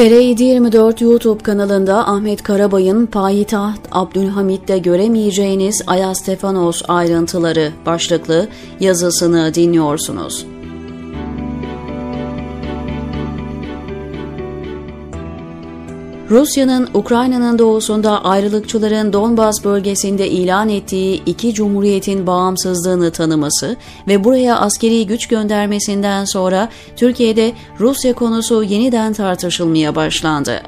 TR724 YouTube kanalında Ahmet Karabay'ın Payitaht Abdülhamit'te göremeyeceğiniz Aya Stefanos ayrıntıları başlıklı yazısını dinliyorsunuz. Rusya'nın Ukrayna'nın doğusunda ayrılıkçıların Donbas bölgesinde ilan ettiği iki cumhuriyetin bağımsızlığını tanıması ve buraya askeri güç göndermesinden sonra Türkiye'de Rusya konusu yeniden tartışılmaya başlandı.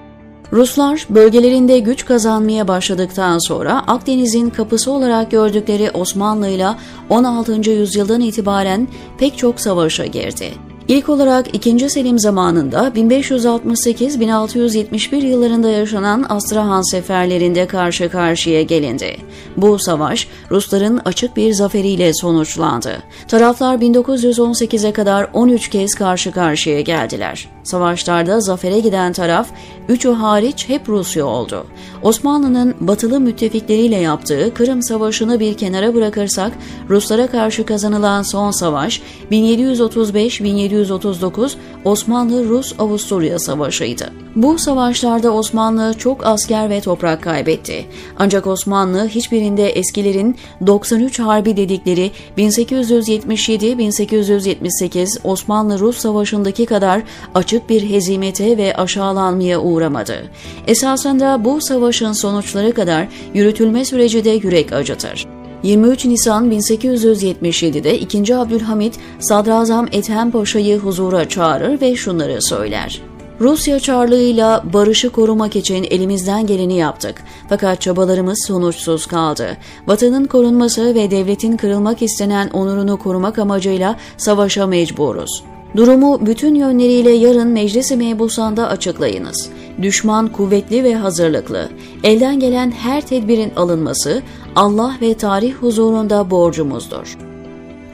Ruslar bölgelerinde güç kazanmaya başladıktan sonra Akdeniz'in kapısı olarak gördükleri Osmanlı ile 16. yüzyıldan itibaren pek çok savaşa girdi. İlk olarak 2. Selim zamanında 1568-1671 yıllarında yaşanan Astrahan seferlerinde karşı karşıya gelindi. Bu savaş Rusların açık bir zaferiyle sonuçlandı. Taraflar 1918'e kadar 13 kez karşı karşıya geldiler. Savaşlarda zafere giden taraf üçü hariç hep Rusya oldu. Osmanlı'nın batılı müttefikleriyle yaptığı Kırım Savaşı'nı bir kenara bırakırsak Ruslara karşı kazanılan son savaş 1735-1739 Osmanlı-Rus-Avusturya Savaşı'ydı. Bu savaşlarda Osmanlı çok asker ve toprak kaybetti. Ancak Osmanlı hiçbirinde eskilerin 93 Harbi dedikleri 1877-1878 Osmanlı-Rus Savaşı'ndaki kadar açık bir hezimete ve aşağılanmaya uğramadı. Esasında bu savaşın sonuçları kadar yürütülme süreci de yürek acıtır. 23 Nisan 1877'de 2. Abdülhamit Sadrazam Ethem Paşa'yı huzura çağırır ve şunları söyler. Rusya çarlığıyla barışı korumak için elimizden geleni yaptık. Fakat çabalarımız sonuçsuz kaldı. Vatanın korunması ve devletin kırılmak istenen onurunu korumak amacıyla savaşa mecburuz. Durumu bütün yönleriyle yarın Meclis-i Mebusan'da açıklayınız. Düşman kuvvetli ve hazırlıklı. Elden gelen her tedbirin alınması Allah ve tarih huzurunda borcumuzdur.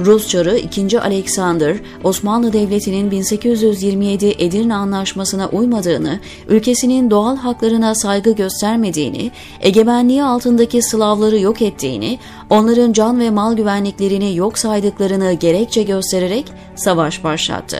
Rus Çarı 2. Alexander, Osmanlı Devleti'nin 1827 Edirne Anlaşması'na uymadığını, ülkesinin doğal haklarına saygı göstermediğini, egemenliği altındaki Slavları yok ettiğini, onların can ve mal güvenliklerini yok saydıklarını gerekçe göstererek savaş başlattı.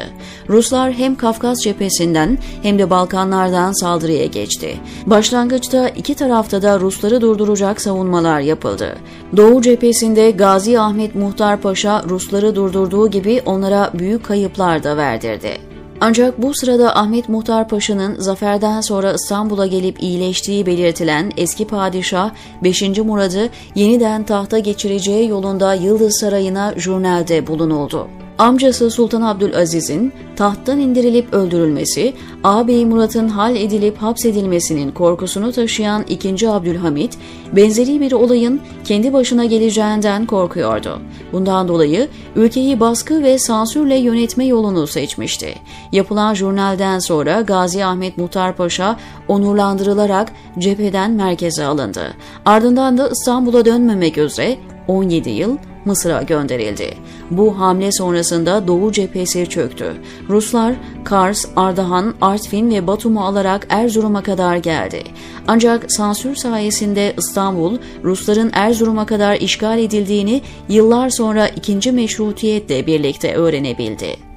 Ruslar hem Kafkas cephesinden hem de Balkanlardan saldırıya geçti. Başlangıçta iki tarafta da Rusları durduracak savunmalar yapıldı. Doğu cephesinde Gazi Ahmet Muhtar Paşa Rusları durdurduğu gibi onlara büyük kayıplar da verdirdi. Ancak bu sırada Ahmet Muhtar Paşa'nın zaferden sonra İstanbul'a gelip iyileştiği belirtilen eski padişah 5. Murad'ı yeniden tahta geçireceği yolunda Yıldız Sarayı'na jurnalde bulunuldu amcası Sultan Abdülaziz'in tahttan indirilip öldürülmesi, ağabeyi Murat'ın hal edilip hapsedilmesinin korkusunu taşıyan 2. Abdülhamit, benzeri bir olayın kendi başına geleceğinden korkuyordu. Bundan dolayı ülkeyi baskı ve sansürle yönetme yolunu seçmişti. Yapılan jurnalden sonra Gazi Ahmet Muhtar Paşa onurlandırılarak cepheden merkeze alındı. Ardından da İstanbul'a dönmemek üzere 17 yıl Mısır'a gönderildi. Bu hamle sonrasında Doğu cephesi çöktü. Ruslar Kars, Ardahan, Artvin ve Batum'u alarak Erzurum'a kadar geldi. Ancak sansür sayesinde İstanbul, Rusların Erzurum'a kadar işgal edildiğini yıllar sonra ikinci meşrutiyetle birlikte öğrenebildi.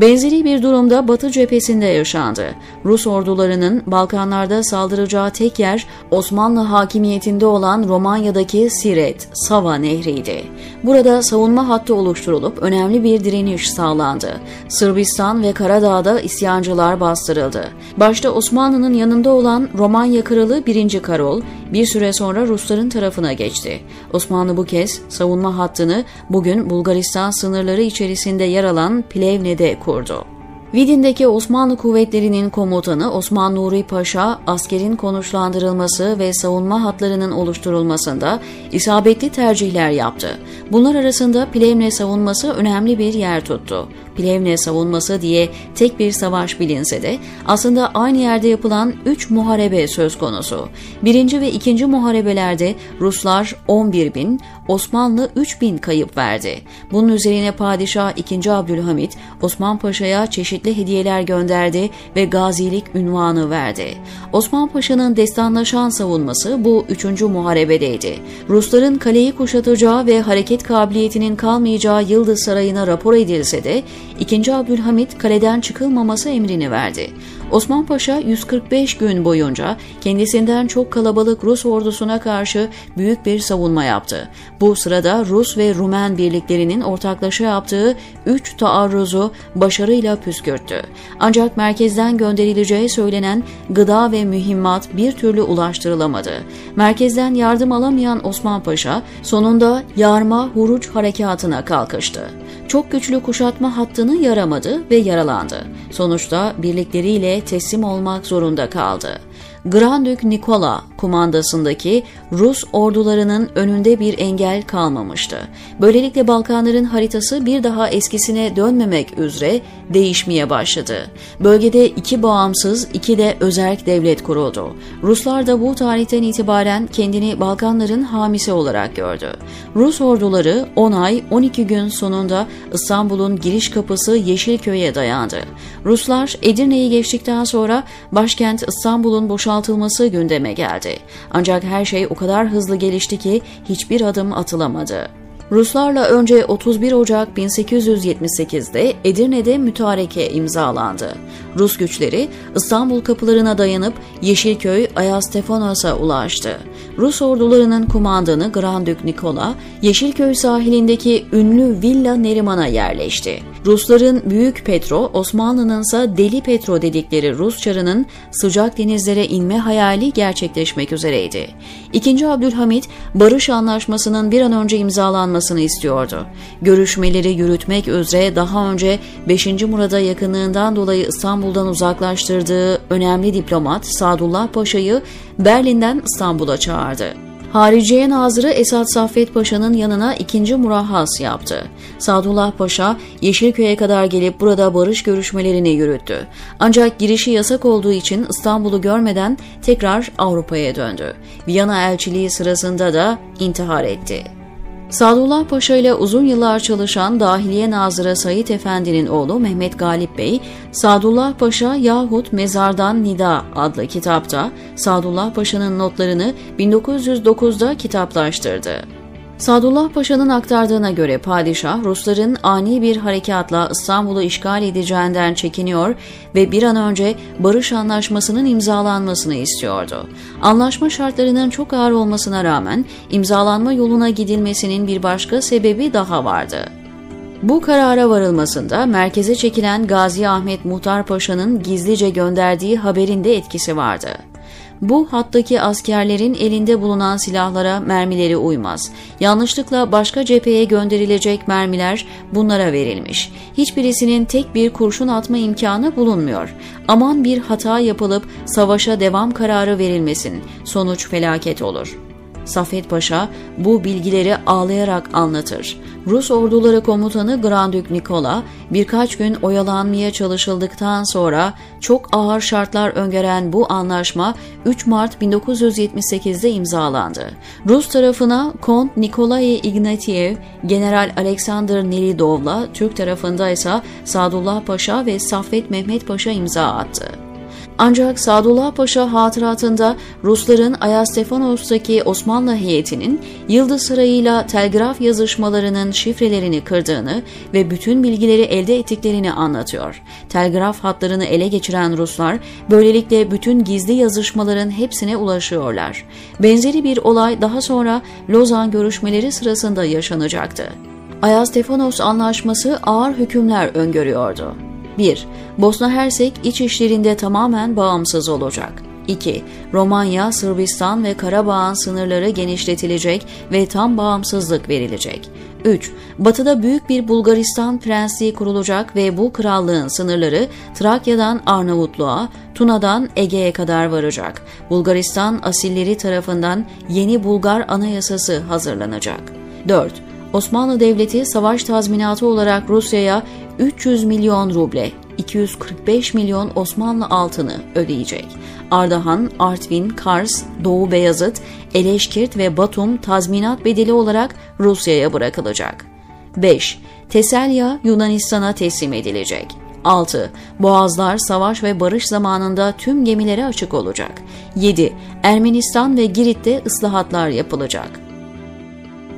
Benzeri bir durumda Batı cephesinde yaşandı. Rus ordularının Balkanlarda saldıracağı tek yer Osmanlı hakimiyetinde olan Romanya'daki Siret, Sava nehriydi. Burada savunma hattı oluşturulup önemli bir direniş sağlandı. Sırbistan ve Karadağ'da isyancılar bastırıldı. Başta Osmanlı'nın yanında olan Romanya Kralı 1. Karol bir süre sonra Rusların tarafına geçti. Osmanlı bu kez savunma hattını bugün Bulgaristan sınırları içerisinde yer alan Plevne'de kurdu. Vidin'deki Osmanlı kuvvetlerinin komutanı Osman Nuri Paşa, askerin konuşlandırılması ve savunma hatlarının oluşturulmasında isabetli tercihler yaptı. Bunlar arasında Plevne savunması önemli bir yer tuttu. Plevne savunması diye tek bir savaş bilinse de aslında aynı yerde yapılan 3 muharebe söz konusu. Birinci ve ikinci muharebelerde Ruslar 11 bin, Osmanlı 3 bin kayıp verdi. Bunun üzerine Padişah 2. Abdülhamit Osman Paşa'ya çeşitli hediyeler gönderdi ve gazilik ünvanı verdi. Osman Paşa'nın destanlaşan savunması bu 3. muharebedeydi. Rusların kaleyi kuşatacağı ve hareket kabiliyetinin kalmayacağı Yıldız Sarayı'na rapor edilse de 2. Abdülhamit kaleden çıkılmaması emrini verdi. Osman Paşa 145 gün boyunca kendisinden çok kalabalık Rus ordusuna karşı büyük bir savunma yaptı. Bu sırada Rus ve Rumen birliklerinin ortaklaşa yaptığı 3 taarruzu başarıyla püskürttü. Ancak merkezden gönderileceği söylenen gıda ve mühimmat bir türlü ulaştırılamadı. Merkezden yardım alamayan Osman Paşa sonunda Yarma Huruç harekatına kalkıştı. Çok güçlü kuşatma hattını yaramadı ve yaralandı. Sonuçta birlikleriyle teslim olmak zorunda kaldı. Grand Nikola kumandasındaki Rus ordularının önünde bir engel kalmamıştı. Böylelikle Balkanların haritası bir daha eskisine dönmemek üzere değişmeye başladı. Bölgede iki bağımsız, iki de özerk devlet kuruldu. Ruslar da bu tarihten itibaren kendini Balkanların hamisi olarak gördü. Rus orduları 10 ay 12 gün sonunda İstanbul'un giriş kapısı Yeşilköy'e dayandı. Ruslar Edirne'yi geçtikten sonra başkent İstanbul'un boşaltılması gündeme geldi. Ancak her şey o kadar hızlı gelişti ki hiçbir adım atılamadı. Ruslarla önce 31 Ocak 1878'de Edirne'de mütareke imzalandı. Rus güçleri İstanbul kapılarına dayanıp Yeşilköy Ayastefanos'a ulaştı. Rus ordularının kumandanı Grand Dük Nikola, Yeşilköy sahilindeki ünlü Villa Neriman'a yerleşti. Rusların Büyük Petro, Osmanlı'nın ise Deli Petro dedikleri Rus çarının sıcak denizlere inme hayali gerçekleşmek üzereydi. İkinci Abdülhamit, barış anlaşmasının bir an önce imzalanmasını istiyordu. Görüşmeleri yürütmek üzere daha önce 5. Murad'a yakınlığından dolayı İstanbul'dan uzaklaştırdığı önemli diplomat Sadullah Paşa'yı Berlin'den İstanbul'a çağırdı. Hariciye Nazırı Esat Saffet Paşa'nın yanına ikinci murahhas yaptı. Sadullah Paşa Yeşilköy'e kadar gelip burada barış görüşmelerini yürüttü. Ancak girişi yasak olduğu için İstanbul'u görmeden tekrar Avrupa'ya döndü. Viyana elçiliği sırasında da intihar etti. Sadullah Paşa ile uzun yıllar çalışan Dahiliye Nazırı Sayit Efendi'nin oğlu Mehmet Galip Bey, Sadullah Paşa yahut Mezardan Nida adlı kitapta Sadullah Paşa'nın notlarını 1909'da kitaplaştırdı. Sadullah Paşa'nın aktardığına göre padişah Rusların ani bir harekatla İstanbul'u işgal edeceğinden çekiniyor ve bir an önce barış anlaşmasının imzalanmasını istiyordu. Anlaşma şartlarının çok ağır olmasına rağmen imzalanma yoluna gidilmesinin bir başka sebebi daha vardı. Bu karara varılmasında merkeze çekilen Gazi Ahmet Muhtar Paşa'nın gizlice gönderdiği haberin de etkisi vardı. Bu hattaki askerlerin elinde bulunan silahlara mermileri uymaz. Yanlışlıkla başka cepheye gönderilecek mermiler bunlara verilmiş. Hiçbirisinin tek bir kurşun atma imkanı bulunmuyor. Aman bir hata yapılıp savaşa devam kararı verilmesin. Sonuç felaket olur.'' Safet Paşa bu bilgileri ağlayarak anlatır. Rus orduları komutanı Grandük Nikola birkaç gün oyalanmaya çalışıldıktan sonra çok ağır şartlar öngören bu anlaşma 3 Mart 1978'de imzalandı. Rus tarafına Kont Nikolay Ignatiev, General Alexander Nelidov'la Türk tarafında ise Sadullah Paşa ve Saffet Mehmet Paşa imza attı. Ancak Sadullah Paşa hatıratında Rusların Ayastefanos'taki Osmanlı heyetinin Yıldız Sarayı'yla telgraf yazışmalarının şifrelerini kırdığını ve bütün bilgileri elde ettiklerini anlatıyor. Telgraf hatlarını ele geçiren Ruslar böylelikle bütün gizli yazışmaların hepsine ulaşıyorlar. Benzeri bir olay daha sonra Lozan görüşmeleri sırasında yaşanacaktı. Ayastefanos Anlaşması ağır hükümler öngörüyordu. 1. Bosna Hersek iç işlerinde tamamen bağımsız olacak. 2. Romanya, Sırbistan ve Karabağ'ın sınırları genişletilecek ve tam bağımsızlık verilecek. 3. Batıda büyük bir Bulgaristan prensliği kurulacak ve bu krallığın sınırları Trakya'dan Arnavutluğa, Tuna'dan Ege'ye kadar varacak. Bulgaristan asilleri tarafından yeni Bulgar anayasası hazırlanacak. 4. Osmanlı Devleti savaş tazminatı olarak Rusya'ya 300 milyon ruble, 245 milyon Osmanlı altını ödeyecek. Ardahan, Artvin, Kars, Doğu Beyazıt, Eleşkirt ve Batum tazminat bedeli olarak Rusya'ya bırakılacak. 5. Teselya Yunanistan'a teslim edilecek. 6. Boğazlar savaş ve barış zamanında tüm gemilere açık olacak. 7. Ermenistan ve Girit'te ıslahatlar yapılacak.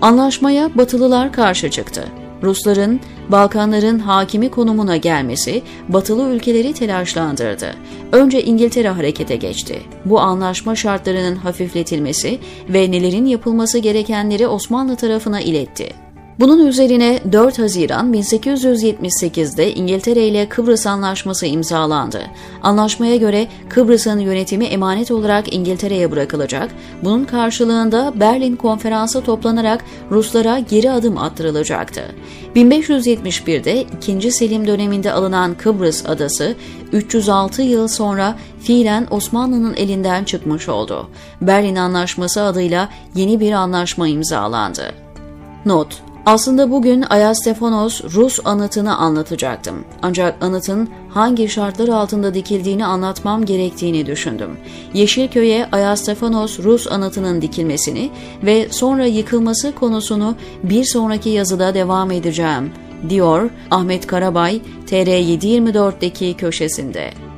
Anlaşmaya Batılılar karşı çıktı. Rusların Balkanların hakimi konumuna gelmesi batılı ülkeleri telaşlandırdı. Önce İngiltere harekete geçti. Bu anlaşma şartlarının hafifletilmesi ve nelerin yapılması gerekenleri Osmanlı tarafına iletti. Bunun üzerine 4 Haziran 1878'de İngiltere ile Kıbrıs Anlaşması imzalandı. Anlaşmaya göre Kıbrıs'ın yönetimi emanet olarak İngiltere'ye bırakılacak. Bunun karşılığında Berlin Konferansı toplanarak Ruslara geri adım attırılacaktı. 1571'de 2. Selim döneminde alınan Kıbrıs adası 306 yıl sonra fiilen Osmanlı'nın elinden çıkmış oldu. Berlin Anlaşması adıyla yeni bir anlaşma imzalandı. Not aslında bugün Ayastefanos Rus anıtını anlatacaktım. Ancak anıtın hangi şartlar altında dikildiğini anlatmam gerektiğini düşündüm. Yeşilköy'e Ayastefanos Rus anıtının dikilmesini ve sonra yıkılması konusunu bir sonraki yazıda devam edeceğim, diyor Ahmet Karabay TR724'deki köşesinde.